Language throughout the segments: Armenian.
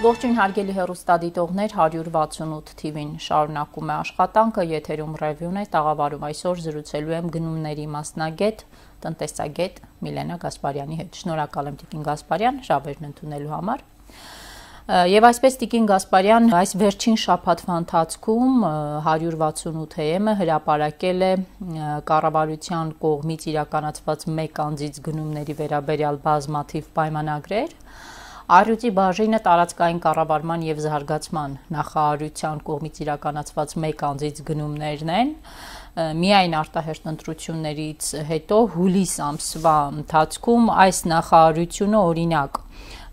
Ողջույն հարգելի հեռուստադիտողներ 168 TV-ին շարունակում է աշխատանքը եթերում ռևյուն է տաղավարում այսօր զրուցելու եմ գնումների մասնագետ տնտեսագետ Միլենա Գասպարյանի հետ շնորհակալ եմ Տիկին Գասպարյան շավերն ընդունելու համար Եվ այսպես Տիկին Գասպարյան այս վերջին շաբաթվա ընթացքում 168-ը հրապարակել է կառավարության կողմից իրականացված մեկ անձից գնումների վերաբերյալ բազմաթիվ պայմանագրեր, Արյուծի բաժինը տարածքային կառավարման եւ զարգացման նախարարության կողմից իրականացված մեկ անձից գնումներն են միայն արտահերտ ընտրություններից հետո հուլիս ամսվա ընթացքում այս նախարարությունը օրինակ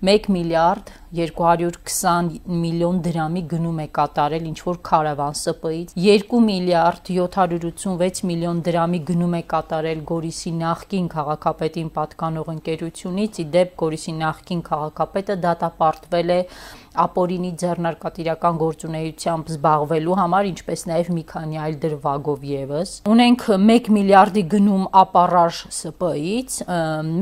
1 միլիարդ 220 միլիոն դրամի գնում է կատարել ինչ որ քարավան ՍՊ-ից 2 միլիարդ 786 միլիոն դրամի գնում է կատարել Գորիսի նախկին քաղաքապետին պատկանող ընկերությունից իդեպ Գորիսի նախկին քաղաքապետը դատապարտվել է ապօրինի ձեռնարկատիրական գործունեությամբ զբաղվելու համար, ինչպես նաև մի քանի այլ դրվագով եւս։ Ունենք 1 միլիարդի գնում ապարաժ ՍՊ-ից,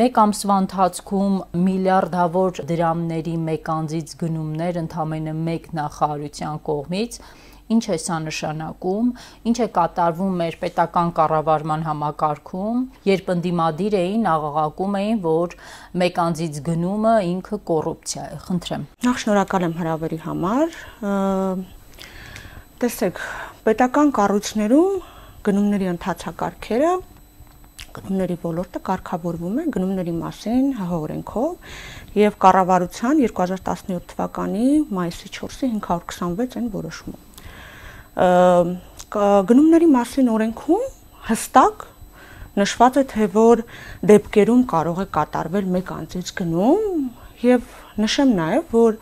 մեկ ամսվա ընթացքում միլիարդավոր դրամների մեկ անձից գնումներ ընդամենը մեկ նախարարության կողմից Ինչ է սա նշանակում, ինչ է կատարվում մեր պետական կառավարման համակարգում, երբ ընդդիմադիր էին, աղաղակում էին, որ մեկ անձից գնումը ինքը կոռուպցիա է։ Խնդրեմ։ Նախ շնորհակալ եմ հրավերի համար։ Տեսեք, պետական կառույցներում գնումների ընթացակարգերը գնումների ոլորտը կարգավորվում է գնումների մասին հողօրենքով եւ կառավարության 2017 թվականի մայիսի 4-ի 526 են որոշումը։ Գնումների մասին օրենքում հստակ նշված է թե որ դեպքերում կարող է կատարվել մեկ անձից գնում եւ նշեմ նաեւ որ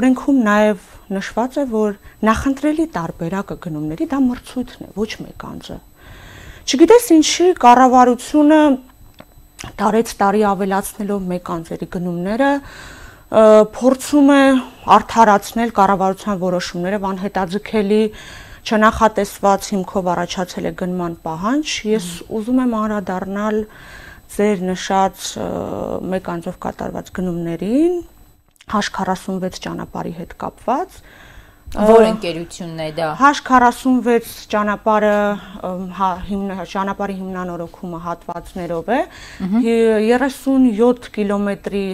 օրենքում նաեւ նշված է որ նախընտրելի տարբերակը գնումների դա մրցույթն է ոչ մեկ անձը չգիտես ինչի կառավարությունը տարեց տարի ավելացնելով մեկ անձերի գնումները փորձում է արդարացնել կառավարության որոշումները վանհետաձգելի չնախատեսված հիմքով առաջացել է գնման պահանջ ես ուզում եմ անդրադառնալ ձեր նշած մեկ անձով կատարված գնումներին H46 ճանապարհի հետ կապված Որ ընկերությունն է դա։ H46 ճանապարհը հա հիմնա ճանապարհի հիմնանորոգումը հատվածներով է 37 կիլոմետրի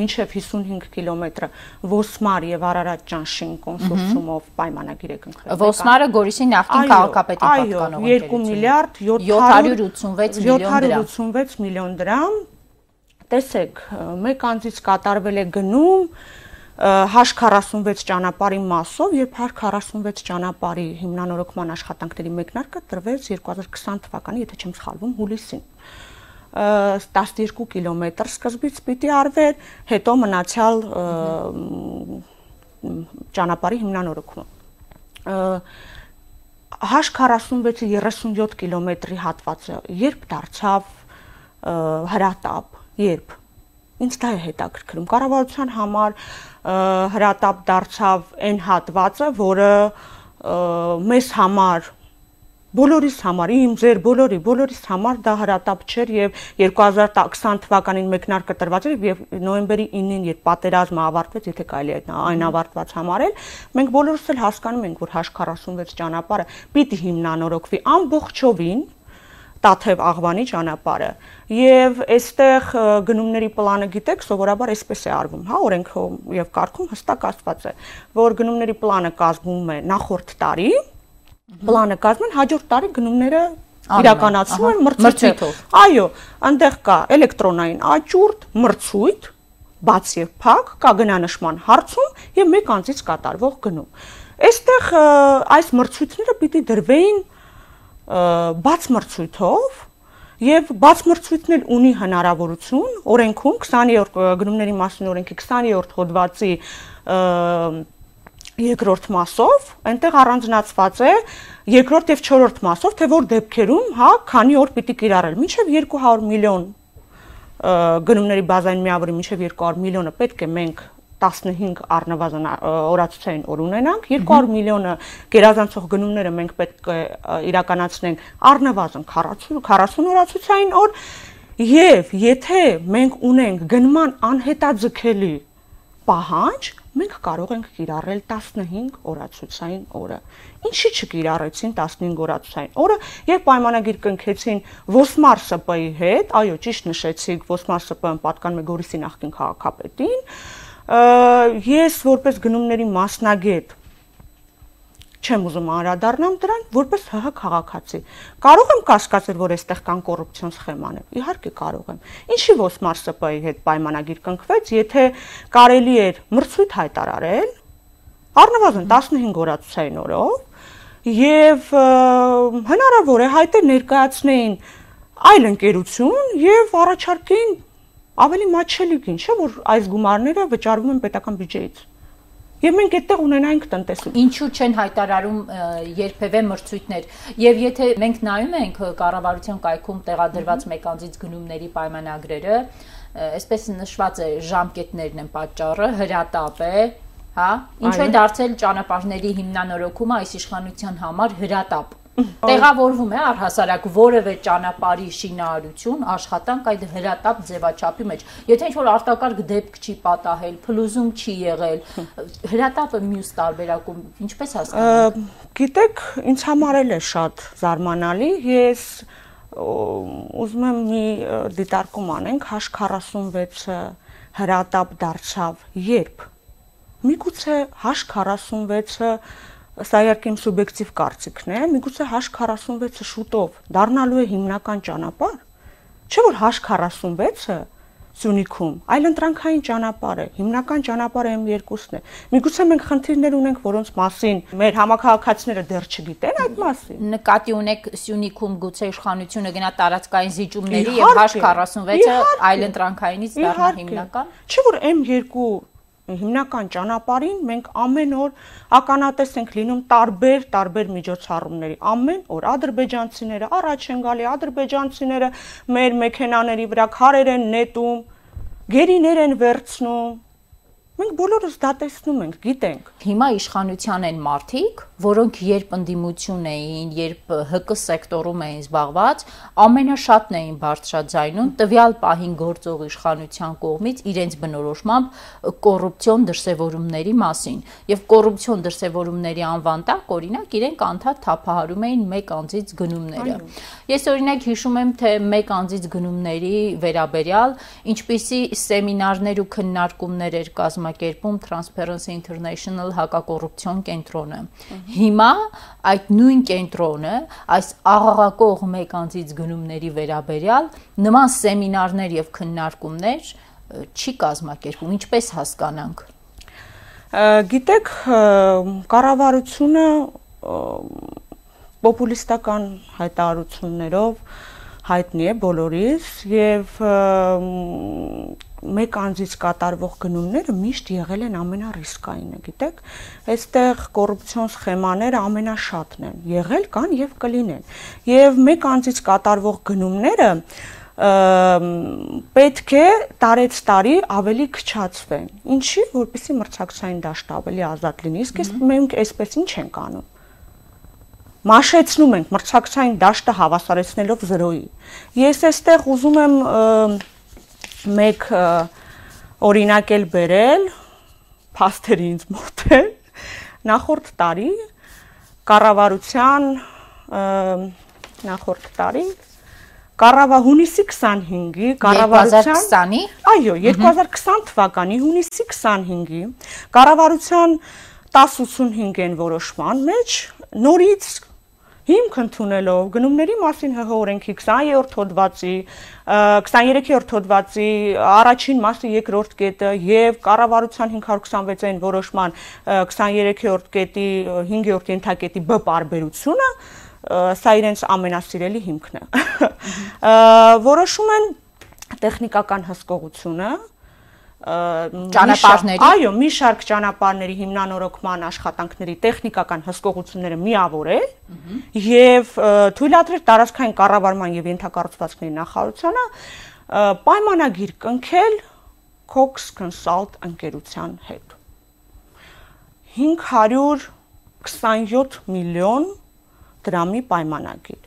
մինչև 55 կիլոմետրը Ոսմար եւ Արարատ Ճանշին կոնսորցիումով պայմանագիր է կնքվել։ Ոսմարը Գորիսի նախկին քաղաքապետի պատկանող ընկերություն։ Այո, 2 միլիարդ 786 միլիոն դրամ։ 786 միլիոն դրամ։ Տեսեք, մեկ անձից կատարվել է գնում H46 ճանապարհի մասով, երբ H46 ճանապարհի հիմնանորոգման աշխատանքների մեկնարկը տրվեց 2020 թվականի, եթե չեմ սխալվում, հուլիսին 12 կիլոմետր սկզբից պիտի արվեր, հետո մնացյալ ճանապարհի հիմնանորոգումը։ H46-ի 37 կիլոմետրի հատվածը երբ դարձավ հրատապ, երբ ինձ դա է հետաքրքրում։ Կառավարության համար հրատապ դարձավ այն հատվածը, որը մեզ համար բոլորիս համար, իմ ձեր բոլորի, բոլորիս համար դա հրատապ չէր եւ 2020 թվականին մեկնարկը տրված էր եւ նոյեմբերի 9-ին, երբ պատերազմը ավարտվեց, եթե կարելի է այն ավարտված համարել, մենք բոլորս էլ հասկանում ենք, որ H46 ճանապարհը պիտի հիմնանորոգվի ամբողջովին Տաթև աղվանի ճանապարհը եւ այստեղ գնումների պլանը գիտեք սովորաբար այսպես է արվում հա օրենքով եւ կարգում հստակ ասված է որ գնումների պլանը կազմվում է նախորդ տարի պլանը կազմում են հաջորդ տարի գնումները իրականացվում են մրցույթով այո այնտեղ կա էլեկտրոնային աճուրդ մրցույթ բաց եւ փակ կա գնանշման հարցում եւ մեկ անձից կատարվող գնում այստեղ այս մրցույթները պիտի դրվեին բաց մրցույթով եւ բաց մրցույթն էլ ունի հնարավորություն օրենքում 20-րդ գնումների մասին օրենքի 20-րդ հոդվածի երկրորդ մասով այնտեղ առանձնացված է երկրորդ եւ չորրորդ մասով թե որ դեպքերում հա քանի օր պիտի կիրառել մինչեւ 200 միլիոն գնումների բազային միավորի մինչեւ 200 միլիոնը պետք է մենք 15 առնվազն օրացուցային օր ունենանք 200 միլիոնը գերազանցող գնումները մենք պետք է իրականացնենք առնվազն 40 40 օրացուցային օր եւ եթե մենք ունենք գնման անհետաձգելի պահանջ մենք կարող ենք կիրառել 15 օրացուցային օրը։ Ինչի չկիրառեցին 15 օրացուցային օրը, երբ պայմանագիր կնքեցին Ոսմար ՍՊ-ի հետ, այո, ճիշտ նշեցիք, Ոսմար ՍՊ-ն պատկանում է Գորիսի նախկին քաղաքապետին, ես որպես գնումների մասնագետ չեմ ուզում անդրադառնամ դրան որպես ՀՀ քաղաքացի։ Կարող եմ կասկածել, որ այստեղ կան կոռուպցիոն սխեմաներ։ Իհարկե կարող եմ։ Ինչի ոսմար ՍՊ-ի հետ պայմանագիր կնքվեց, եթե կարելի էր մրցույթ հայտարարել առնվազն 15 օրացային օրով եւ հնարավոր է հայտեր ներկայացնեին այլ ընկերություն եւ առաջարկեին ավելի մատչելի գին, չէ՞ որ այս գումարները վճարվում են պետական բյուջեից։ Եվ մենք այդտեղ ունենայինք տնտեսություն։ Ինչու չեն հայտարարում երբևէ մրցույթներ։ Եվ եթե մենք նայում ենք կառավարության կայքում տեղադրված մեկանձից գնումների պայմանագրերը, այսպես նշված է ժամկետներն են պատճառը, հրատապ է, հա, ինչու է դարձել ճանապարհների հիմնանորոգումը այս իշխանության համար հրատապ տեղավորվում է առհասարակ որևէ ճանապարհի շինարարություն, աշխատանք այդ հրատապ ձևաչափի մեջ։ Եթե ինչ-որ արտակարգ դեպք չի պատահել, փլուզում չի եղել, հրատապը մյուս տարբերակում ինչպես հասկանալ։ Գիտեք, ինձ համար էլ է շատ զարմանալի, ես ուզում եմ մի դիտարկում անենք H46-ը հրատապ դարձավ երբ։ Միգուցե H46-ը Սա իհարկե իմ սուբյեկտիվ կարծիքն է, միգուցե H46-ը շուտով դառնալու է հիմնական ճանապարհ։ Չէ՞ որ H46-ը Սյունիքում, այլ ընտրանքային ճանապարհ է, հիմնական ճանապարհը M2-ն է։ Միգուցե մենք խնդիրներ ունենք, որոնց մասին մեր համակարգացիները դեռ չգիտեն այդ մասին։ Նկատի ունեք Սյունիքում գուցե իշխանությունը գնա տարածքային զիջումների եւ H46-ը այլ ընտրանքայինից դառնա հիմնական։ Չէ՞ որ M2 հիմնական ճանապարհին մենք ամեն օր ականատես ենք լինում տարբեր տարբեր միջոցառումների ամեն օր ադրբեջանցիները առաջ են գալի ադրբեջանցիները մեր մեքենաների վրա քարեր են նետում գերիներ են վերցնում Մենք բոլորս դա տեսնում ենք, գիտենք։ Հիմա իշխանության են մարդիկ, որոնք երբ ընդդիմություն էին, երբ ՀԿ սեկտորում էին զբաղված, ամենաշատն էին բարձրաձայնում տվյալ պահին գործող իշխանության կողմից իրենց բնորոշմամբ կոռուպցիոն դրսևորումների մասին։ Եվ կոռուպցիոն դրսևորումների անվան տակ օրինակ իրենք անդադ թափահարում էին մեկ անձից գնումները։ Ես օրինակ հիշում եմ, թե մեկ անձից գնումների վերաբերյալ ինչպիսի սեմինարներ ու քննարկումներ էր կազմակերպում կազմակերպում Transparency International հակակոռուպցիոն կենտրոնը։ Հիմա այդ նույն կենտրոնը այս աղաղակող մեկ անձից գնումների վերաբերյալ նման սեմինարներ եւ քննարկումներ չի կազմակերպում, ինչպես հասկանանք։ Գիտեք, կառավարությունը պոպուլիստական հայտարարություններով հայտնի է բոլորիս եւ մեկ անձից կատարվող գնումները միշտ եղել են ամենառիսկայինը, գիտեք։ Այստեղ կոռուպցիոն սխեմաները ամենաշատն են, եղել կան եւ կլինեն։ Եվ մեկ անձից կատարվող գնումները պետք է տարեց տարի ավելի քչացվեն։ Ինչի, որպեսի մրցակցային դաշտը ավելի ազատ լինի։ Իսկ մենք այսպես ինչ ենք անում մաշեցնում ենք մրցակցային դաշտը հավասարեցնելով 0-ի։ Ես այստեղ ուզում եմ մեկ օրինակ էլ բերել փաստերի ինձ մոտ է նախորդ տարի կառավարության նախորդ տարի Կառավա հունիսի 25-ի կառավարության 2020-ի Այո, 2020 թվականի հունիսի 25-ի կառավարության 1085 են որոշման մեջ նորից հիմք ընդունելով գնումների մասին ՀՀ օրենքի 20-րդ հոդվածի 23-րդ հոդվածի առաջին մասի երկրորդ կետը եւ կառավարության 526-ային որոշման 23-րդ կետի 5-րդ ենթակետի բ պարբերությունը սա իրենց ամենասիրելի հիմքն է որոշում են տեխնիկական հսկողությունը ճանապարհների այո մի շարք ճանապարհների հիմնանորոգման աշխատանքների տեխնիկական հսկողությունները միավորել եւ թույլատրել տարածքային կառավարման եւ ենթակառուցվածքների նախարարությանը պայմանագիր կնքել Cox Consult ընկերության հետ 527 միլիոն դրամի պայմանագիր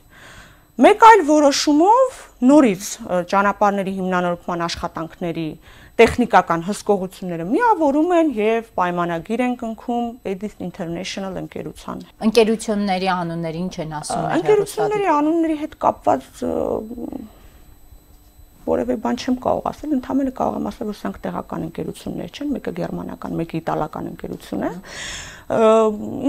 Մեկ այլ որոշումով նորից ճանապարհների հիմնանորոգման աշխատանքների տեխնիկական հսկողությունները միավորում են եւ պայմանագիր են կնքում Edith International ընկերության։ Ընկերությունների անունները ինչ են ասում։ Ընկերությունների անունների հետ կապված որևէ բան չեմ կարող ասել, ընդհանրապես կարող եմ ասել, որ սրանք տեղական ընկերություններ չեն, մեկը գերմանական, մեկը իտալական ընկերություն է։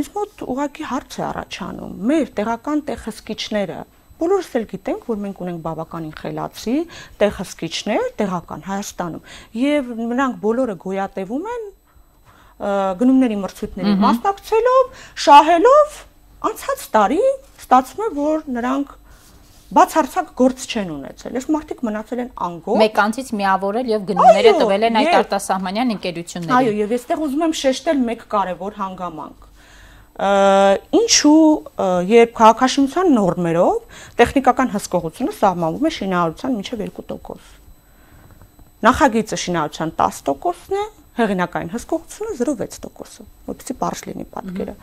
Ինձ մոտ ուղղակի հարց է առաջանում։ Մեր տեղական տեղհսկիչները բոլորս էլ գիտենք, որ մենք ունենք բավականին խելացի տեղհսկիչներ տեղական Հայաստանում եւ նրանք բոլորը գոյատևում են գնումների մրցույթների մասնակցելով, շահելով անցած տարի ստացվում է, որ նրանք բացարձակ գործ չեն ունեցել։ Այս մարդիկ մնացել են անգոր։ Մեկանցից միավորել եւ գնումները տվել են այդ արտասահմանյան ընկերություններին։ Այո, եւ այստեղ ուզում եմ շեշտել մեկ կարևոր հանգամանք ինչու երբ քաղաքաշինության նորմերով տեխնիկական հսկողությունը սահմանվում է շինարարության մինչև 2%։ Նախագիծը շինարարության 10%-ն է, հեղինակային հսկողությունը 0.6%-ը, որովհետեւ բարձ լինի պատկերը։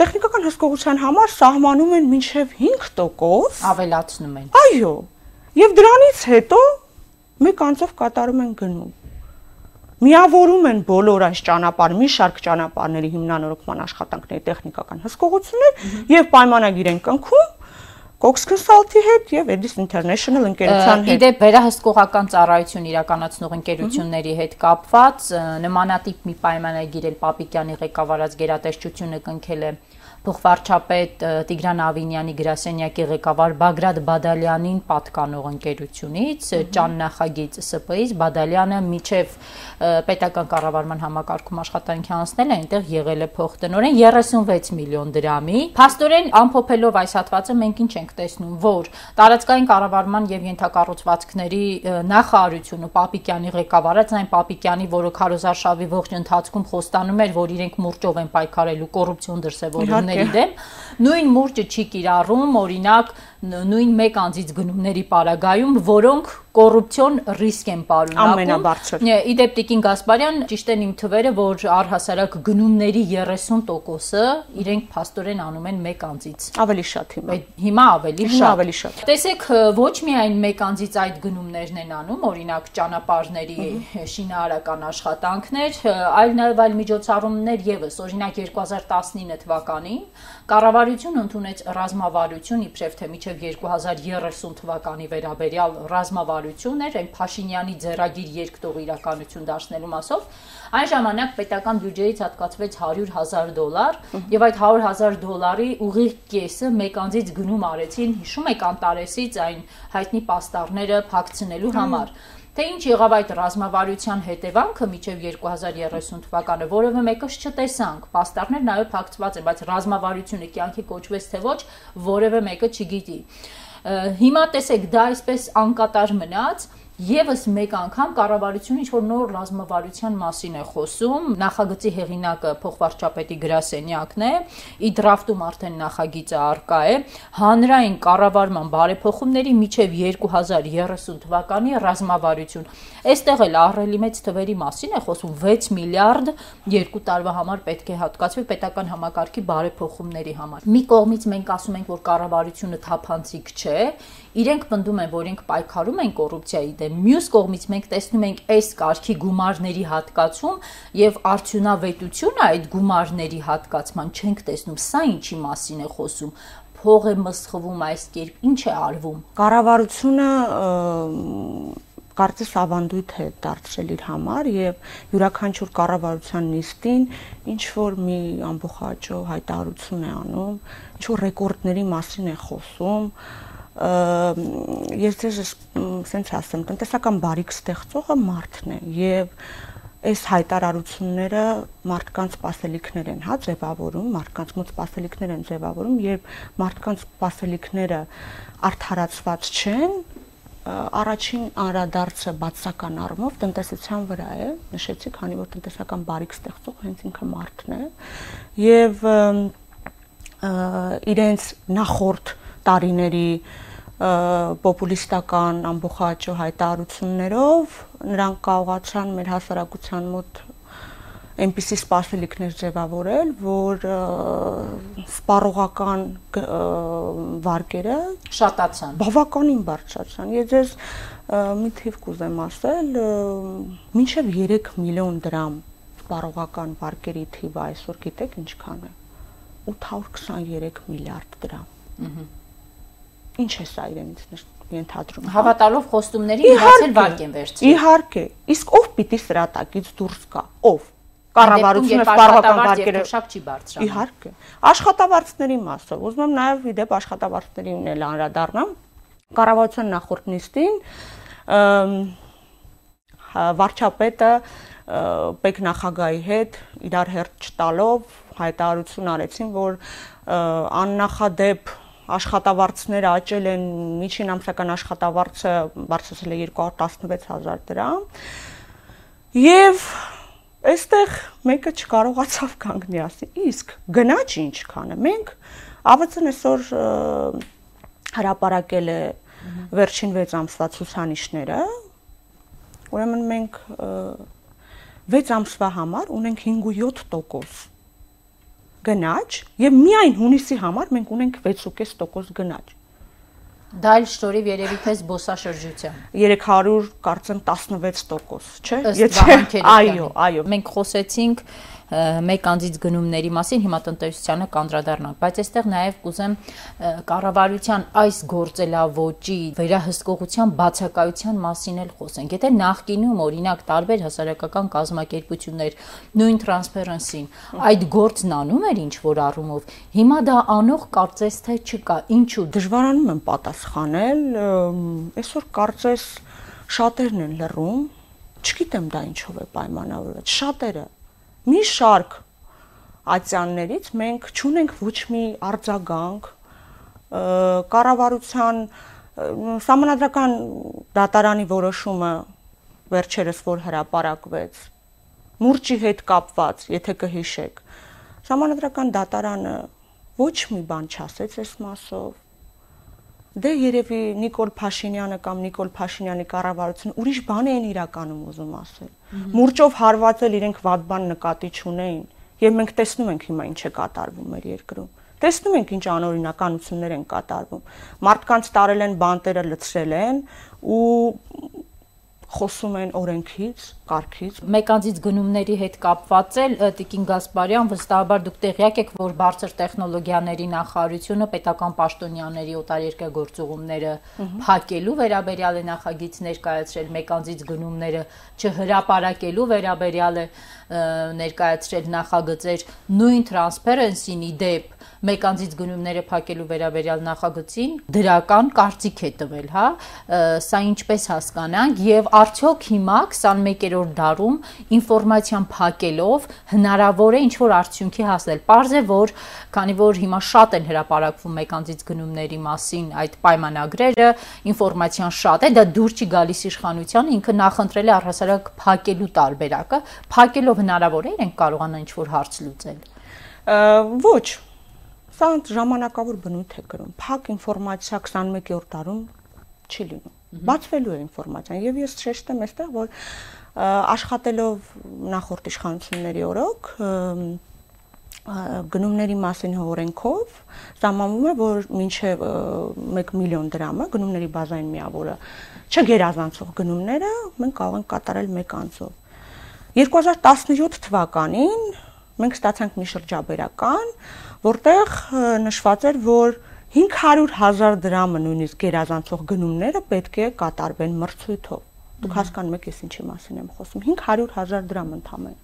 տեխնիկական հսկողության համար սահմանում են մինչև 5% ավելացնում են։ Այո։ Եվ դրանից հետո մեկ անձով կատարում են գնում։ Միավորում են բոլոր այս ճանապարհ, մի շարք ճանապարհների հիմնանորոգման աշխատանքների տեխնիկական հսկողություններ եւ պայմանագիր են կնքում Cox Consult-ի հետ եւ Edis International ընկերության հետ։ Իդեպ վերահսկողական ծառայություն իրականացնող ընկերությունների հետ կապված նմանատիպ մի պայմանագիր էլ Պապիկյանի ղեկավարած գերատեսչությունը կնքել է փոխվարչապետ Տիգրան Ավինյանի գրասենյակի ղեկավար Բագրատ Բադալյանին պատկանող ընկերությունից ճան նախագիծ ՍՊ-ից Բադալյանը միջև պետական կառավարման համակարգում աշխատանքի անցնել է, այնտեղ եղել է փոխտնօրեն 36 միլիոն դրամի։ Փաստորեն ամփոփելով այս հատվածը մենք ինչ ենք տեսնում, որ տարածքային կառավարման եւ ենթակառուցվածքների նախարարությունը Պապիկյանի ղեկավարած այն Պապիկյանի, որը Քարոզարշավի ողջ ընթացքում խոստանում էր, որ իրենք մուրճով են պայքարելու կոռուպցիոն դրսևորումների դեմ, նույն մուրճը չի կիրառում, օրինակ նույն մեկ անձից գնումների պարագայում, որոնք կոռուպցիոն ռիսկ են պարունակում։ Ամենաբարձր։ Իդեպ Տիկին Գասպարյան ճիշտ են իմ թվերը, որ առհասարակ գնումների 30%-ը իրենք փաստորեն անում են մեկ անձից։ Ավելի շատ հիմա։ Հիմա ավելի շատ։ ավելի շատ։ Տեսեք, ոչ միայն մեկ անձից այդ գնումներն են անում, օրինակ ճանապարհների շինարարական աշխատանքներ, այլ նաև այլ միջոցառումներ եւս, օրինակ 2019 թվականին կառավարությունը ընդունեց ռազմավարություն իբրև թե միջև 2030 թվականի վերաբերյալ ռազմավարություն էր, այն Փաշինյանի ձեռագիր երկտող իրականություն դարձնելու մասով, այն ժամանակ պետական բյուջեից հատկացվեց 100.000 դոլար եւ այդ 100.000 դոլարի ուղիղ կեսը մեկ անձից գնում արեցին, հիշում եք Անտարեսից այն հայտնի պաստառները փակցնելու համար։ Թե ինչ եղավ այդ ռազմավարության հետևանքը միջև 2030 թվականը, որևէ մեկս չտեսանք։ Պաստառներ նաև փակցված են, բայց ռազմավարությունը կյանքի կոչվեց թե ոչ, որևէ մեկը չգիտի։ Հիմա տեսեք, դա այսպես անկատար մնաց, Եվս մեկ անգամ կառավարությունը ինչ որ նոր ռազմավարության մասին է խոսում, նախագծի հեղինակը փոխվարչապետի գրասենյակն է, ի դրաֆտում արդեն նախագիծը արկա է, հանրային կառավարման բարեփոխումների միջև 2030 թվականի ռազմավարություն։ Այստեղ էլ ահռելի մեծ թվերի մասին է խոսում 6 միլիարդ երկու տարվա համար պետք է հատկացվի պետական համակարգի բարեփոխումների համար։ Մի կողմից մենք ասում ենք, որ կառավարությունը թափանցիկ չէ, իրենք պնդում են, որ իրենք պայքարում են կոռուպցիայի դեմ։ Մյուս կողմից մենք տեսնում ենք այս կարգի գումարների հատկացում եւ արդյունավետությունը այդ գումարների հատկացման չենք տեսնում։ Սա ինչի մասին է խոսում փող է մսխվում այս կերպ, ինչ է արվում։ Կառավարությունը կարծես ավանդույթ է դարձրել իր համար եւ յուրաքանչյուր կառավարության նիստին ինչ որ մի ամբողջաճո հայտարարություն է անում, ինչ որ ռեկորդների մասին է խոսում, ես ձեզ սենց ասեմ, տնտեսական բարիք ստեղծողը մարդն է եւ այս հայտարարությունները մարդկանց սպասելիքներ են հա ձևավորում, մարդկանց մոտ սպասելիքներ են ձևավորում, երբ մարդկանց սպասելիքները արդարացված չեն, առաջին անդրադարձը բացական առումով տնտեսության վրա է, նշեցի, քանի որ տնտեսական բարիք ստեղծող հենց ինքը մարդն է եւ իրենց նախորդ տարիների պոպուլիստական ամբողջաճո հայտարարություններով նրանք կարողացան մեր հասարակության մոտ այնպիսի սպասելիքներ ձևավորել, որ սպառողական վարկերը շատացան։ Բավականին բարձրացան։ Ես ձեզ մի թիվ կուզեմ ասել, մինչև 3 միլիոն դրամ սպառողական վարկերի թիվը այսօր գիտեք ինչքան է։ 823 միլիարդ դրամ։ Ահա։ Ինչ է սա իրենից ենթադրում։ հա։ Հավատալով խոստումների իհացել վարկ են վերցրել։ Իհարկե։ Իսկ ով պիտի սրատակից դուրս գա։ Ով կառավարությունը սպառողական վարկերը շապ չի բարձրանում։ Իհարկե։ Աշխատավարձների մասը, ուզում եմ նաև իդեպ աշխատավարձներին էլ անդրադառնամ։ Կառավարության նախորդ նիստին վարչապետը պետ նախագահի հետ իրար հերթ չտալով հայտարարություն արեցին, որ աննախադեպ աշխատավարձները աճել են միջին ամսական աշխատավարձը բարձրացել է 216000 դրամ եւ այստեղ մեկը չկարողացավ կանգնի ասի իսկ գնաճ ինչքան է մենք ԱՎՑ-ն այսօր հրապարակել է վերջին 6 ամսվա ցուցանիշները ուրեմն մենք 6 ամսվա համար ունենք 5.7% գնաճ եւ միայն հունիսի համար մենք ունենք 6.5% գնաճ։ Դա էլ շնորհիվ երևի թե զբոսաշրջության։ 300 կարծեմ 16%, չէ՞։ Եթե այո, այո։ Մենք խոսեցինք մեկ անձից գնումների մասին հիմա տնտեսությանը կանդրադառնանք, բայց այստեղ նաև կուզեմ կառավարության այս գործելավոճի վերահսկողության բացակայության մասին էլ խոսենք։ Եթե նախկինում օրինակ տարբեր հասարակական կազմակերպություններ նույն Transparency-ին այդ գործն անում էր ինչ որ առումով, հիմա դա անող կարծես թե չկա։ Ինչու դժվարանում եմ պատասխանել, այսօր կարծես շատերն են լռում չգիտեմ դա ինչով է պայմանավորված շատերը մի շարք ատյաններից մենք ճունենք ոչ մի արձագանք կառավարության համանadrական դատարանի որոշումը վերջերս որ հրապարակվեց մուրճի հետ կապված, եթե կհիշեք, համանadrական դատարանը ոչ մի բան չասեց այս մասով։ Դե երևի Նիկոլ Փաշինյանը կամ Նիկոլ Փաշինյանի կառավարությունը ուրիշ բան են իրականում ուզում ասել մուրճով հարվածել իրենք վատ բան նկատի չունեին եւ մենք տեսնում ենք հիմա ինչ է կատարվում մեր երկրում տեսնում ենք ինչ անօրինականություններ են կատարվում մարդկանց տարել են բանտերը լցրել են ու խոսում են օրենքից, կարգից։ Մեկանձից գնումների հետ կապված էլ Տիկին Գասպարյան վստահաբար դուք տեղյակ եք, որ բարձր տեխնոլոգիաների նախարարությունը պետական պաշտոնյաների օտարերկրյա գործողումները փակելու վերաբերյալ է նախագիծ ներկայացրել մեկանձից գնումները չհրապարակելու վերաբերյալ է ներկայացրել նախագծեր նույն Transparency-ի դեպ մեկանձից գնումները փակելու վերաբերյալ նախագծին դրական կարծիք է տվել, հա, սա ինչպես հասկանանք եւ արդյոք հիմա 21-րդ դարում ինֆորմացիան փակելով հնարավոր է ինչ որ արդյունքի հասնել։ Պարզ է, որ քանի որ հիմա շատ են հրապարակվում մեկանձից գնումների մասին այդ պայմանագրերը, ինֆորմացիան շատ է, դա դուր չի գալիս իշխանության, ինքը նախընտրել է առհասարակ փակելու տարբերակը, փակելով հնարավոր է իրենք կարողանան ինչ որ հարց լուծել։ Ոչ, Սա ժամանակավոր բնույթ է կրում։ Փակ ինֆորմացիա 21-րդ դարում չի լինում։ Բացվելու է ինֆորմացիան եւ ես շեշտեմ այստեղ, որ աշխատելով նախորդ իշխանությունների օրոք գնումների մասին օրենքով սահմանվում է, որ մինչև 1 միլիոն դրամը գնումների բազային միավորը չգերազանցող գնումները մենք կարող ենք կատարել մեկ անձով։ 2017 թվականին մենք ստացանք մի շրջաբերական, որտեղ նշված էր, որ 500.000 դրամը նույնիսկ գերազանցող գնումները պետք է կատարվեն մրցույթով։ Դուք հասկանում եք, ես ինչի մասին եմ խոսում։ 500.000 դրամ ընդամեն։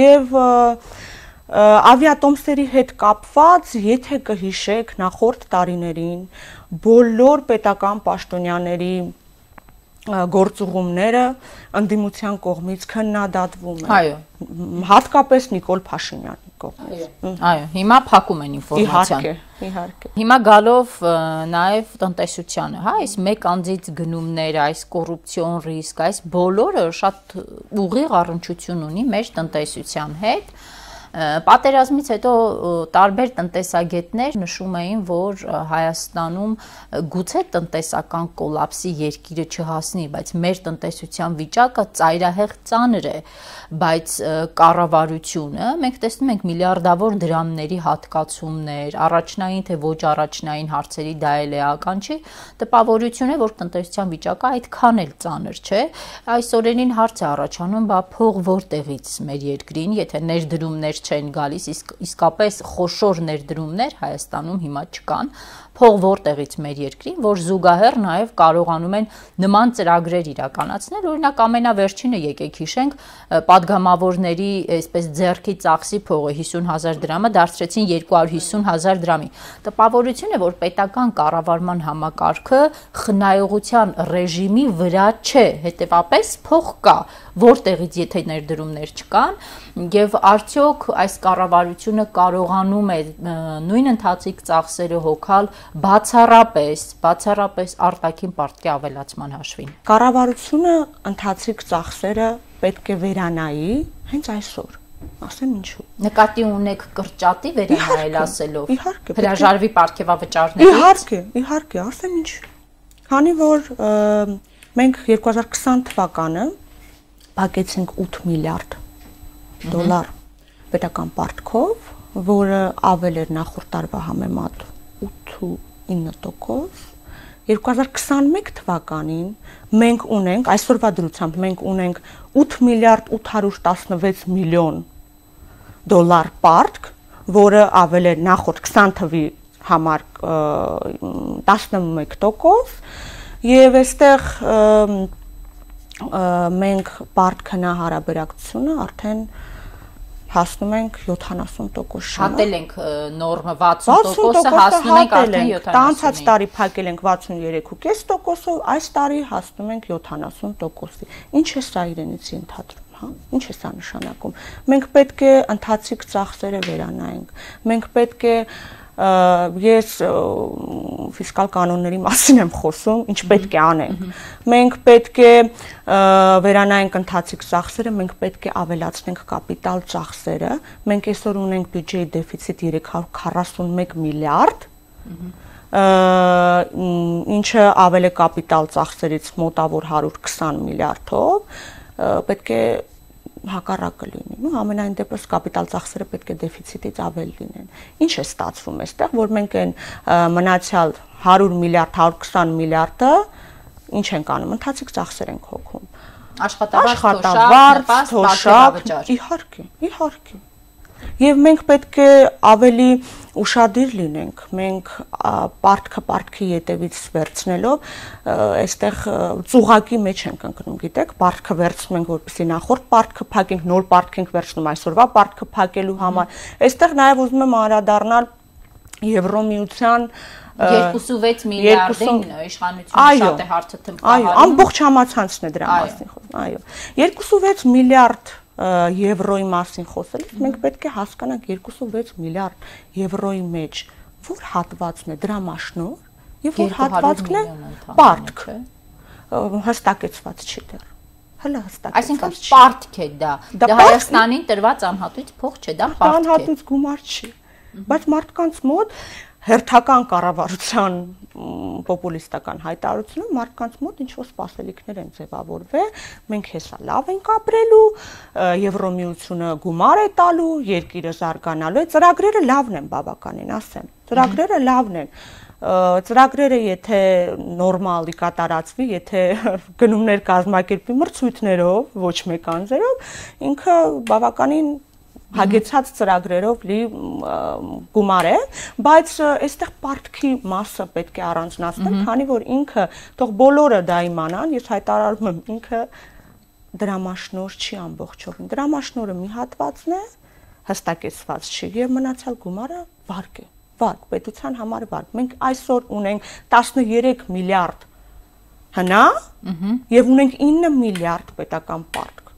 Եվ ավիատոմսերի հետ կապված, եթե կհիշեք, նախորդ տարիներին բոլոր պետական պաշտոնյաների գործուղումները ընդդիմության կողմից քննադատվում են։ Այո։ Հատկապես Նիկոլ Փաշինյանի կողմից։ Այո, հիմա փակում են ինֆորմացիան։ Իհարկե, իհարկե։ Հիմա գալով նաև տնտեսությանը, հա, այս մեկ անձից գնումներ, այս կոռուպցիոն ռիսկ, այս բոլորը շատ ուղիղ առնչություն ունի մեր տնտեսության հետ Պատերազմից հետո տարբեր տնտեսագետներ նշում էին, որ Հայաստանում գուցե տնտեսական կոլապսի երկիրը չհասնի, բայց մեր տնտեսության վիճակը ծայրահեղ ծանր է, բայց կառավարությունը մենք տեսնում ենք միլիարդավոր դրամների հատկացումներ, առաջնային թե ոչ առաջնային հարցերի դա էլ էական չի, տպավորություն է, որ տնտեսության վիճակը այդքան էլ ծանր չէ։ Այս օրերին հարց է առաջանում, բա փող որտեղից մեր երկրին, եթե ներդրումներ չեն գալիս, իսկ իսկապես խոշոր ներդրումներ Հայաստանում հիմա չկան, փող որտեղից մեր երկրին, որ զուգահեռ նաև կարողանում են նման ծրագրեր իրականացնել, օրինակ ամենավերջինը եկեք հիշենք, падգամավորների այսպես ձեռքի ծախսի փողը 50000 դրամը դարձրեցին 250000 դրամի։ Տպավորությունը, որ պետական կառավարման համակարգը խնայողության ռեժիմի վրա չէ, հետևապես փող կա, որտեղից եթե ներդրումներ չկան, եւ արդյոք այս կառավարությունը կարողանում է նույն ընթացիկ ծախսերը հոգալ բացառապես, բացառապես արտաքին պարտքի ավելացման հաշվին։ Կառավարությունը ընթացիկ ծախսերը պետք է վերանայի հենց այսօր ասեմ ինչու։ Նկատի ունեք կրճատի վերանայել ասելով։ Իհարկե։ Հրաժարվի ապարքեվավճարներից։ Իհարկե, իհարկե, ասեմ ինչ։ Քանի որ մենք 2020 թվականը փակեցինք 8 միլիարդ դոլար պետական պարտքով, որը ավել էր նախորդ տարվա համեմատ 8.9%, 2021 թվականին մենք ունենք այսօրվա դրությամբ մենք ունենք 8 միլիարդ 816 միլիոն դոլար պարտք, որը ավել է նախորդ 20 թվի համար 11% եւ այստեղ մենք պարտքնա հարաբերակցությունը արդեն հասնում ենք 70% շնորհ։ Հատել ենք նորմը 60%-ը, հասնում ենք արդեն 70%։ Տանցած տարի փակել ենք 63.5%-ով, այս տարի հասնում ենք 70%-ի։ Ինչ է սա իրենից ընդհանրում հա? Ինչ է սա նշանակում մենք պետք է ընթացիկ ծախսերը վերանայենք մենք պետք է ես ֆիսկալ կանոնների մասին եմ խոսում, ինչ պետք է անենք։ Մենք պետք է վերանայենք ընթացիկ ծախսերը, մենք պետք է ավելացնենք կապիտալ ծախսերը։ Մենք այսօր ունենք բյուջեի դեֆիցիտ 341 միլիարդ ինչը ավել է կապիտալ ծախսերից մոտավոր 120 միլիարդով պետք է հակառակը լինի։ Նու ամենայն դեպս կապիտալ ծախսերը պետք է դեֆիցիտից ավել լինեն։ Ինչ է ստացվում այստեղ, որ մենք այն մնացյալ 100 միլիարդ, 120 միլիարդը ինչ ենք անում, ընթացիկ ծախսեր ենք հոգում։ Աշխատավարձ, թոշակ, իհարկե, իհարկե Եվ մենք պետք է ավելի ուշադիր լինենք։ Մենք պարտքը պարտքի յետևից վերցնելով այստեղ ծուղակի մեջ ենք ընկնում, գիտեք, պարտքը վերցնում ենք, որպեսզի նախորդ պարտքը փակենք, նոր պարտք ենք վերցնում այսօրվա պարտքը փակելու համար։ Այստեղ նաև ուզում եմ անդրադառնալ Եվրոմիության 2.6 միլիարդին իշխանությունը շատ է հարցը թմբկահարում։ Այո, ամբողջ համացանցն է դրա մասին խոսում։ Այո։ 2.6 միլիարդ եվրոյի մասին խոսելիս մենք պետք է հասկանանք 2.6 միլիարդ եվրոյի մեջ որ հատվածն է դրամաշնոր եւ որ հատվածն է պարտք հստակեցված չի դեռ հələ հստակեցված այսինքն պարտք է դա դա Հայաստանին տրված անհատույց փող չէ դա պարտք է անհատույց գումար չի բայց մարդկանց մոտ հերթական կառավարության պոպուլիստական հայտարարությունում մարդկանց մոտ ինչ որ սպասելիքներ են ձևավորվել մենք հեսա լավ ենք ապրելու եվրոմիությունը գումար է տալու երկիրը զարգանալու է ծրագրերը լավն են բավականին ասեմ ծրագրերը լավն են ծրագրերը եթե նորմալի կատարածվի, եթե գնումներ կազմակերպի մրցույթներով, ոչ մեկ անձերով, ինքը բավականին հագեցած ծրագրերով լի գումար է, բայց այստեղ պարտքի մասը պետք է առանձնացնել, քանի որ ինքը թող բոլորը դա իմանան, ես հայտարարում եմ, ինքը դրամաշնոր չի ամբողջովին։ Դրամաշնորը մի հատվածն է, հստակեցված չի եւ մնացյալ գումարը վարկ է։ Վարկ, պետության համար վարկ։ Մենք այսօր ունենք 13 միլիարդ հնա եւ ունենք 9 միլիարդ պետական պարկ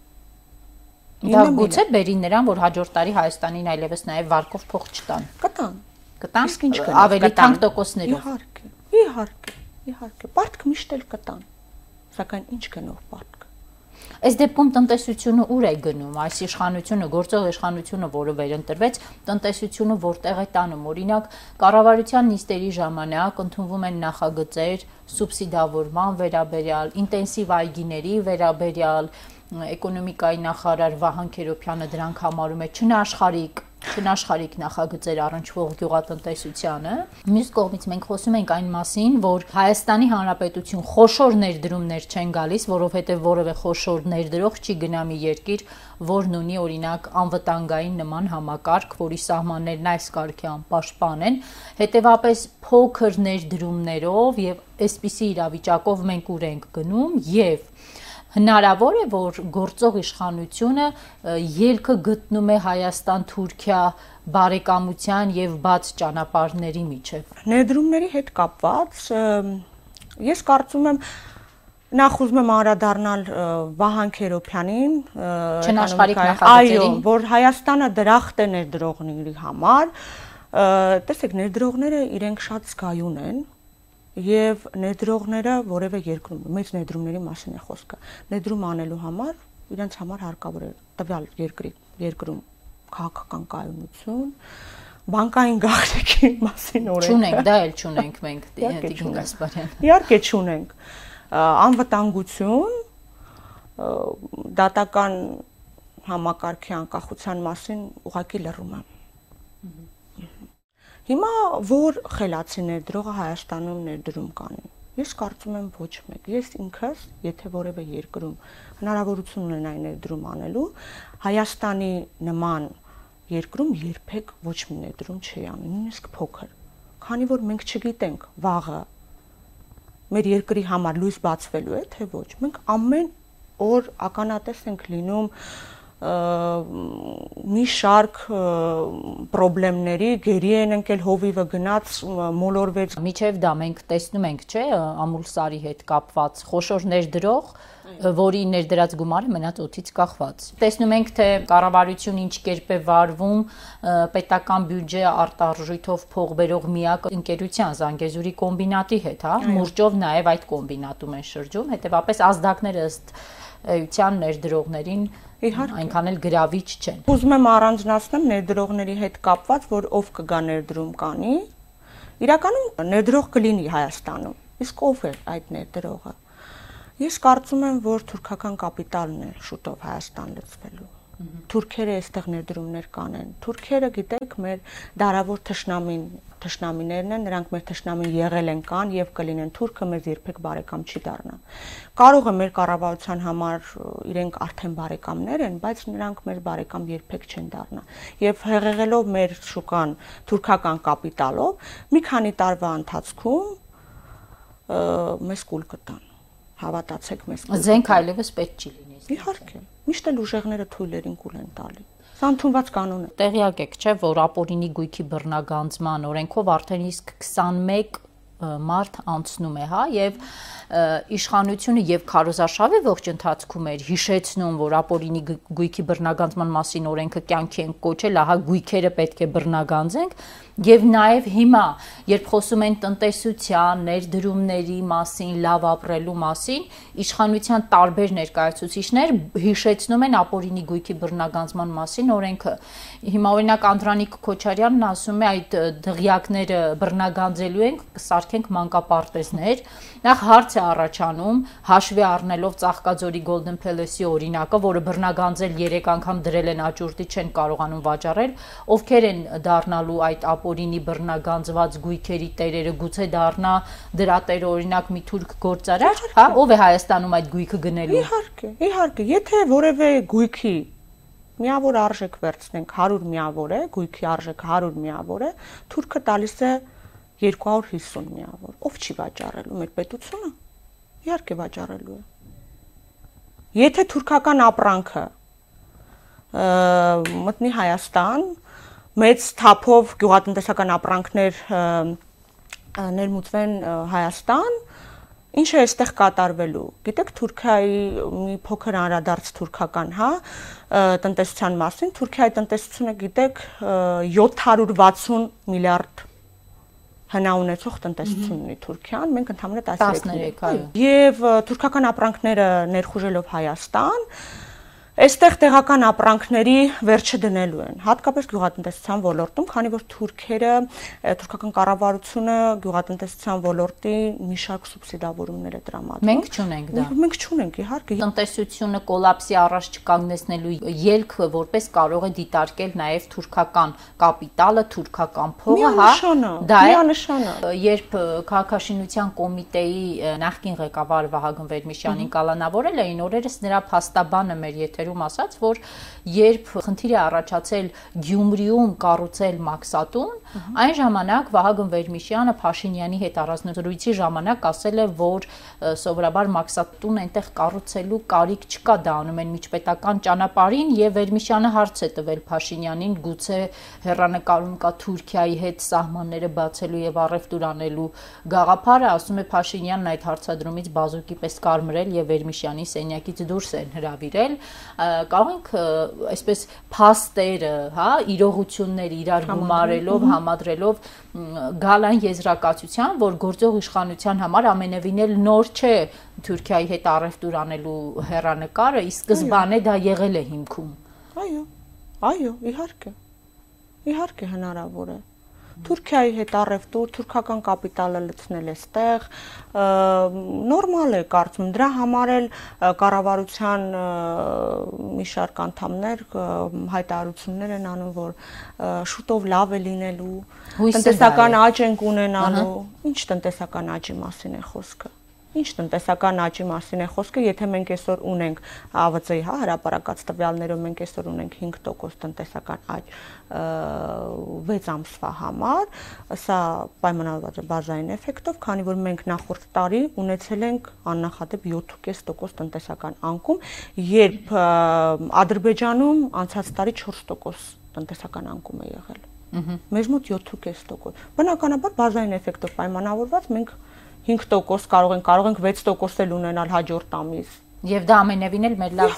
Դա գուցե բերի նրան, որ հաջորդ տարի Հայաստանին այլևս նաև վարկով փող չտան։ Կտան։ Կտան։ Իսկ ինչ կան։ Ավելի թանկ տոկոսներով։ Իհարկե։ Իհարկե։ Իհարկե։ Պարտք միշտ էլ կտան։ Սակայն ինչ գնով պարտք։ Այս դեպքում տնտեսությունը ուր է գնում, այս իշխանությունը, գործող իշխանությունը, որը վերընտրվեց, տնտեսությունը որտեղ է տանում։ Օրինակ, կառավարության նիստերի ժամանակ ընդունվում են նախագծեր սուբսիդավորման վերաբերյալ, ինտենսիվ այգիների վերաբերյալ, էկոնոմիկայի նախարար Վահան Քերոփյանը դրանք համարում է չնաշխարիկ չնաշխարիկ նախագծեր առնչվող գյուղատնտեսությանը։ Մյուս կողմից մենք խոսում ենք այն մասին, որ Հայաստանի Հանրապետություն խոշոր ներդրումներ չեն գալիս, որովհետև որևէ խոշոր ներդրող չի գնա մի երկիր, որն ունի օրինակ անվտանգային նման համակարգ, որի սահմաններն այս կարգի անպաշտպան են։ Հետևապես փոքր ներդրումներով եւ այսպիսի իրավիճակով մենք ուր ենք գնում եւ հնարավոր է որ գործող իշխանությունը ելքը գտնում է Հայաստան-Թուրքիա բարեկամության եւ բաց ճանապարհների միջև։ Ներդրումների հետ կապված ես կարծում եմ նախ ուզում եմ անդրադառնալ Վահան Քերոփյանին, չնաշխարիկ նախագծերին, այո, որ Հայաստանը դրախտ է ներդրողների համար։ Տեսեք, ներդրողները իրենք շատ զգայուն են, եւ ներդրողները որևէ երկրում մեծ ներդրումների մասին է խոսքը ներդրում անելու համար իրենց համար հարկավոր է տվյալ երկրի երկրում քաղաքական կայունություն բանկային գաղտնիքի մասին օրենք Չունենք, դա էլ չունենք մենք Տիգին Գասպարյան։ Իհարկե չունենք։ Անվտանգություն դատական համակարգի անկախության մասին ուղակի լռում եմ։ Հիմա որ խելացի ներդրողը Հայաստանում ներդրում կանի։ Ես կարծում եմ ոչ մեկ։ Ես ինքս, եթե որևէ երկրում հնարավորություն ունենայի ներդրում անելու, Հայաստանի նման երկրում երբեք ոչ մի ներդրում չի անի, նույնիսկ փոքր։ Քանի որ մենք չգիտենք վաղը մեր երկրի համար լույս բացվելու է, թե ոչ։ Մենք ամեն օր ականատես ենք լինում մի շարք խնդիրների գերի են ընկել հովիվը գնաց մոլորվեց միջև դա մենք տեսնում ենք չէ ամուլսարի հետ կապված խոշոր ներդրող որի ներդրած գումարը մնաց օթից կախված։ Տեսնում ենք, թե կառավարությունը ինչ կերպ է վարվում պետական բյուջե արտարժույթով փող բերող միակ ընկերության Զանգեզուրի կոմբինատի հետ, հա, մուրճով նաև այդ կոմբինատում են շրջում, հետեւապես ազդակները ըստ էության ներդրողներին Իհարկե, այնքան էլ գրավիչ չեն։ Ուզում եմ առանձնացնեմ ներդրողների հետ կապված, որ ով կգա ներդրում կանի։ Իրականում ներդրող կլինի Հայաստանում։ Իսկ ով է այդ ներդրողը։ Ես կարծում եմ, որ թուրքական կապիտալն է շուտով Հայաստան լցվելու Թուրքերը այստեղ ներդրումներ կանեն։ Թուրքերը, գիտեք, մեր դարավոր թշնամին, թշնամիներն են, նրանք մեր թշնամին եղել են կան եւ կլինեն։ Թուրքը մեզ երբեք բարեկամ չի դառնա։ Կարող է մեր կառավարության համար իրենք արդեն բարեկամներ են, բայց նրանք մեր բարեկամ երբեք չեն դառնա։ Եվ հեղեղելով մեր շուկան թուրքական կապիտալով, մի քանի տարվա ընթացքում մեզ կուլ կտան հավատացեք մեզ։ Զենք այլևս պետք չի լինի։ Իհարկե, միշտ էլ ուժեղները թույլերին կուլ են տալի։ Սա ընդունված կանոն է։ Տեղյակ եք, չէ, որ ապօրինի գույքի բռնագանձման օրենքով արդեն իսկ 21 մարդ անցնում է, հա, եւ իշխանությունը եւ քարոզարշավի ողջ ընթացքում էր հիշեցնում, որ ապօրինի գույքի բռնագանձման մասին օրենքը կյանքի են կոչել, ահա գույքերը պետք է բռնագանձենք եւ նաեւ հիմա, երբ խոսում են տնտեսության, ներդրումների մասին, լավ ապրելու մասին, իշխանության տարբեր ներկայացուցիչներ հիշեցնում են ապօրինի գույքի բռնագանձման մասին օրենքը։ Հիմա օրինակ Անդրանիկ Քոչարյանն ասում է այդ դղյակները բռնագանձելու ենք, կսարքենք մանկապարտեզներ։ Նախ հարց է առաջանում, հաշվի առնելով Ծաղկաձորի Golden Palace-ի օրինակը, որը բռնագանձել 3 անգամ դրել են աճուրդի չեն կարողանում վաճառել, ովքեր են դառնալու այդ ապօրինի բռնագանձված գույքերի տերերը, գուցե դառնա դրա տերը օրինակ մի թուրք գործարար, հա, ով է Հայաստանում այդ գույքը գնելու։ Իհարկե, իհարկե, եթե որևէ գույքի միավոր արժեք վերցնենք 100 միավոր է, գույքի արժեքը 100 միավոր է, թուրքը տալիս է 250 միավոր։ Ով չի վաճառելու մեր պետությունը։ Իհարկե վաճառելու է։ Եթե թուրքական ապրանքը մտնի Հայաստան, մեծ թափով գյուղատնտեսական ապրանքներ ներմուծվեն Հայաստան, Ինչ է այստեղ կատարվելու։ Գիտեք Թուրքիայի մի փոքր անդրադարձ թուրքական, հա, տնտեսության մասին, Թուրքիայի տնտեսությունը գիտեք 760 միլիարդ հնա ունեցող տնտեսություն ունի Թուրքիան, մենք ընդհանրապես 13 այո։ Եվ թուրքական ապրանքները ներխուժելով Հայաստան, Այստեղ տեղական ապրանքների վերջը դնելու են, հատկապես գյուղատնտեսության ոլորտում, քանի որ թուրքերը, թուրքական կառավարությունը գյուղատնտեսության ոլորտի մի շարք սուբսիդավորումներ է տրամադրում։ Մենք չունենք դա։ Մենք չունենք, իհարկե։ Տնտեսությունը կոլապսի առաջ չկանգնեցնելու ելքը որպես կարող է դիտարկել նաև թուրքական կապիտալը, թուրքական փողը, հա։ Դա է նշանը։ Երբ քաղաքաշինության կոմիտեի նախկին ղեկավար Վահագն Վերմիշյանին կալանավորել էին, օրերս նրա փաստաբանը մեր եթե եթերում ասաց, որ երբ խնդիր է առաջացել Գյումրիում կառուցել Մաքսատուն, այն ժամանակ Վահագն Վերմիշյանը Փաշինյանի հետ առանձնազրույցի ժամանակ ասել է, որ սովորաբար Մաքսատուն այնտեղ կառուցելու կարիք չկա, դա անում են միջպետական ճանապարհին եւ Վերմիշյանը հարց է տվել Փաշինյանին, գուցե հերանեկարում կա Թուրքիայի հետ սահմանները բացելու եւ առևտուր անելու գաղափարը, ասում է Փաշինյանն այդ հարցադրումից բազուկի պես կարմրել եւ Վերմիշյանի սենյակից դուրս են հրավիրել կարող ենք այսպես փաստերը, հա, իրողությունները իրար գումարելով, համադրելով գալ այն եզրակացության, որ գործող իշխանության համար ամենևին էլ նոր չէ Թուրքիայի հետ առևտուր անելու հերանեկարը, իսկ սկզբանե դա եղել է հիմքում։ Այո։ Այո, իհարկե։ Իհարկե հնարավոր է։ Թուրքիայի հետ առևտուր, թուրքական կապիտալը լցնել է ստեղ, նորմալ է կարծում։ Դրա համար էլ կառավարության մի շարք անդամներ հայտարարություններ են անում, որ շուտով լավ է լինելու, տնտեսական աճ ենք ունենալու։ Ինչ տնտեսական աճի մասին է խոսքը։ Ինչ տնտեսական աճի մասին է խոսքը, եթե մենք այսօր ունենք ԱՎԾ-ի, հա, հրաապարակած տվյալներով մենք այսօր ունենք 5% տնտեսական աճ 6 ամսվա համար, սա պայմանավորված է բազային էֆեկտով, քանի որ մենք նախորդ տարի ունեցել ենք աննախադեպ 7.5% տնտեսական անկում, երբ Ադրբեջանում անցած տարի 4% տնտեսական անկում է եղել։ Մեր մոտ 7.5%։ Բնականաբար բազային էֆեկտով պայմանավորված մենք 5% կարող են կարող ենք 6% էլ ունենալ հաջորդ ամիս Եվ դա ամենևին էլ մեր լավ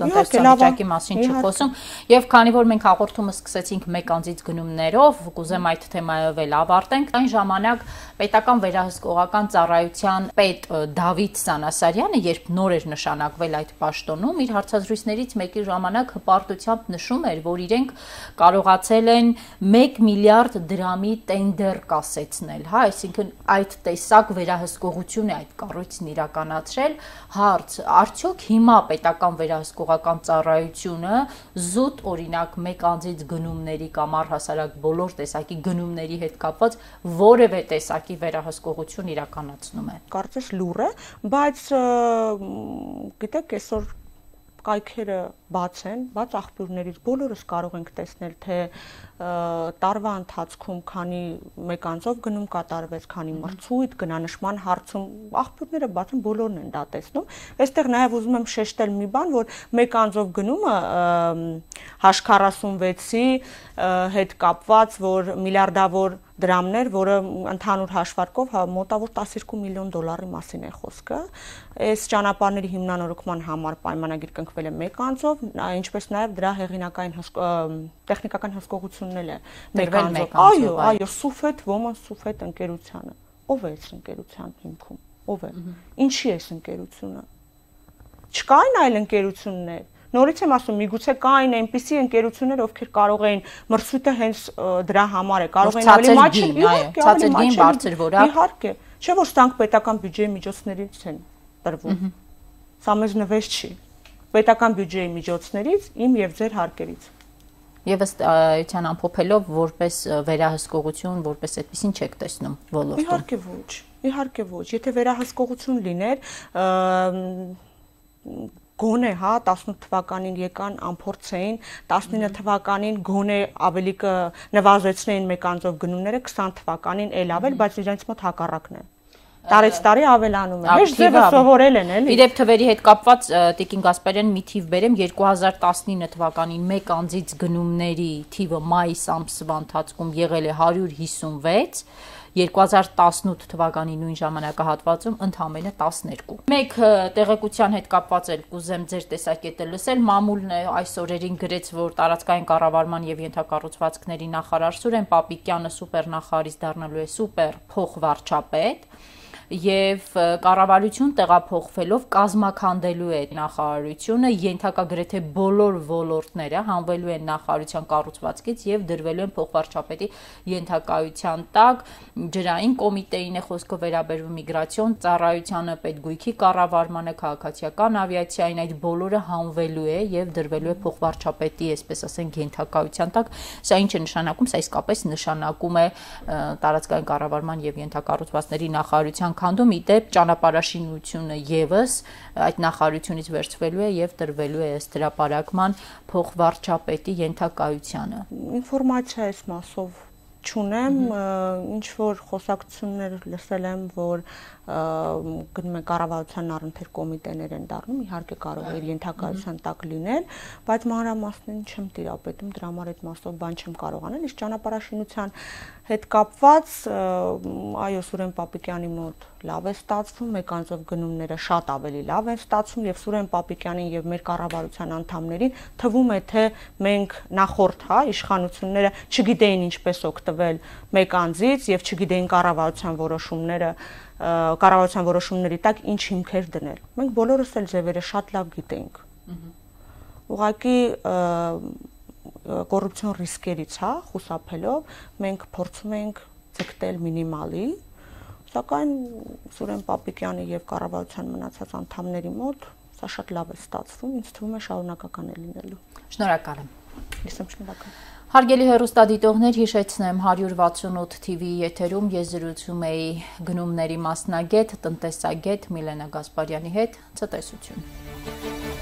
տնտեսական վիճակի մասին չի խոսում։ Եվ քանի որ մենք հաղորդումը սկսեցինք մեկ անձից գնումներով, կուզեմ այդ թեմայով էլ ավարտենք։ Այն ժամանակ պետական վերահսկողական ծառայության պետ Դավիթ Սանասարյանը, երբ նոր էր նշանակվել այդ պաշտոնում, իր հարցազրույցներից մեկի ժամանակ հպարտությամբ նշում էր, որ իրենք կարողացել են 1 միլիարդ դրամի տենդեր կասեցնել, հա, այսինքն այդ տեսակ վերահսկողություն է այդ կառույցն իրականացրել, հարց արդյոք հիմա պետական վերահսկողական ծառայությունը զուտ օրինակ մեկ անձից գնումների կամ առհասարակ բոլոր տեսակի գնումների հետ կապված որևէ տեսակի վերահսկողություն իրականացնում է։ Կարծես լուր է, բայց գիտեք այսօր կայքերը բաց են, բաց աղբյուրներից բոլորս կարող ենք տեսնել, թե տարվա ընթացքում քանի մեկ անձով գնում կատարվեց, քանի մրցույթ, գնանշման հարցում աղբյուրները բաց են, բոլորն են դա տեսնում։ Այստեղ նաև ուզում եմ շեշտել մի բան, որ մեկ անձով գնումը H46-ի հետ կապված, որ միլիարդավոր դրամներ, որը ընդհանուր հաշվարկով հա մոտավոր 12 միլիոն դոլարի մասին է խոսքը։ Այս ճանապարհների հիմնանորոգման համար պայմանագիր կնքվել է մեկ անձով, ինչպես նաև դրա հեղինակային տեխնիկական հսկողությունն էլ է մեկ անձով։ Այո, այո, Սուֆետ, Woman Սուֆետ ընկերությանը։ Ով է այս ընկերության հիմքում։ Ով է։ Ինչի է այս ընկերությունը։ Չկային այլ ընկերություններ Նորից եմ ասում, միգուցե կային այնպիսի ընկերություններ, ովքեր կարող էին մրցույթը հենց դրա համար է, կարող էին ավելի մաչել, իհարկե, ցածր գին բարձր որակ։ Իհարկե, չէ՞ որ սրանք պետական բյուջեի միջոցներից են տրվում։ Սա մեզ նվեր չի։ Պետական բյուջեի միջոցներից իմ եւ ձեր հարկերից եւ ըստ այության ամփոփելով որպես վերահսկողություն, որպես այդպեսին չեք տեսնում ոլորտում։ Իհարկե ոչ, իհարկե ոչ։ Եթե վերահսկողություն լիներ, գոնե հա 18 թվականին եկան ամփորձեին 19 թվականին գոնե ավելի կնվազեցնեին մեկ անձով գնումները 20 թվականին էլ ավել բայց իրենց մոտ հակառակն է տարեց տարի ավելանում է։ Հեշտ ձևը սովորել են, էլի։ Իդեպ թվերի հետ կապված Տիկին Գասպարյան մի թիվ բերեմ 2019 թվականին մեկ անձից գնումների թիվը մայիս ամսվա ընթացքում եղել է 156 2018 թվականի նույն ժամանակահատվածում ընդամենը 12։ Մեկ տեղեկության հետ կապված էլ կուզեմ ձեր տեսակետը լսել։ Մամուլն է այս օրերին գրեց, որ տարածքային կառավարման եւ ենթակառուցվածքների նախարար Սուրեն Պապիկյանը սուպերնախարարից դառնալու է սուպեր փոխվարչապետ եւ կառավարություն տեղափոխվելով կազմակերպելու է նախարարությունը ենթակա գրեթե բոլոր ոլորտները հանվելու են նախարարության կառուցվածքից եւ դրվելու են փոխվարչապետի ենթակայության տակ ջրային կոմիտեին է խոսքը վերաբերվում միգրացիոն ծառայությանը պետգույքի կառավարմանը քաղաքացիական ավիացիային այդ բոլորը հանվելու է եւ դրվելու է փոխվարչապետի այսպես ասենք ենթակայության տակ սա ինչ է նշանակում սա իսկապես նշանակում է տարածքային կառավարման եւ ենթակառուցվածքների նախարարության քանդում իդեպ ճանապարհաշինությունը եւս այդ նախարարությունից վերցվելու է եւ տրվելու է ըստ հրապարակման փոխվարչապետի ենթակայությանը ինֆորմացիա այս մասով չունեմ, ինչ որ խոսակցություններ լսել եմ, որ գնում են կառավարության առընթեր կոմիտեներ են դառնում, իհարկե կարող է ենթակայության տակ լինել, բայց մանրամասնին չեմ տիրապետում, դրա համար այդ մասով բան չեմ կարող անել, իսկ ճանապարհաշինության հետ կապված այո Սուրեն Պապիկյանի մոտ լավ է ստացվում, մեկ անձով գնումները շատ ավելի լավ են ստացվում եւ Սուրեն Պապիկյանին եւ մեր կառավարության անդամներին թվում է թե մենք նախորդ, հա, իշխանությունները չգիտեին ինչպես օգտվել մեկ անձից եւ չգիտեին կառավարության որոշումները կառավարության որոշումների տակ ինչ հիմքեր դնել։ Մենք բոլորս էլ ձևերը շատ լավ գիտենք։ Ուղղակի կոռուպցիոն ռիսկերից, հա, խուսափելով մենք փորձում ենք ցկտել մինիմալի, սակայն Սուրեն Պապիկյանի եւ կառավարության մնացած անդամների մոտ սա շատ լավ է ստացվում, ինձ թվում է շարունակական է լինելու։ Շնորհակալ եմ։ Ես եմ շնորհակալ։ Հարգելի հերոստադիտողներ, հիշեցնեմ 168 TV եթերում ես զրուցում էի գնումների մասնագետ, տնտեսագետ Միլենա Գասպարյանի հետ։ Ցտեսություն։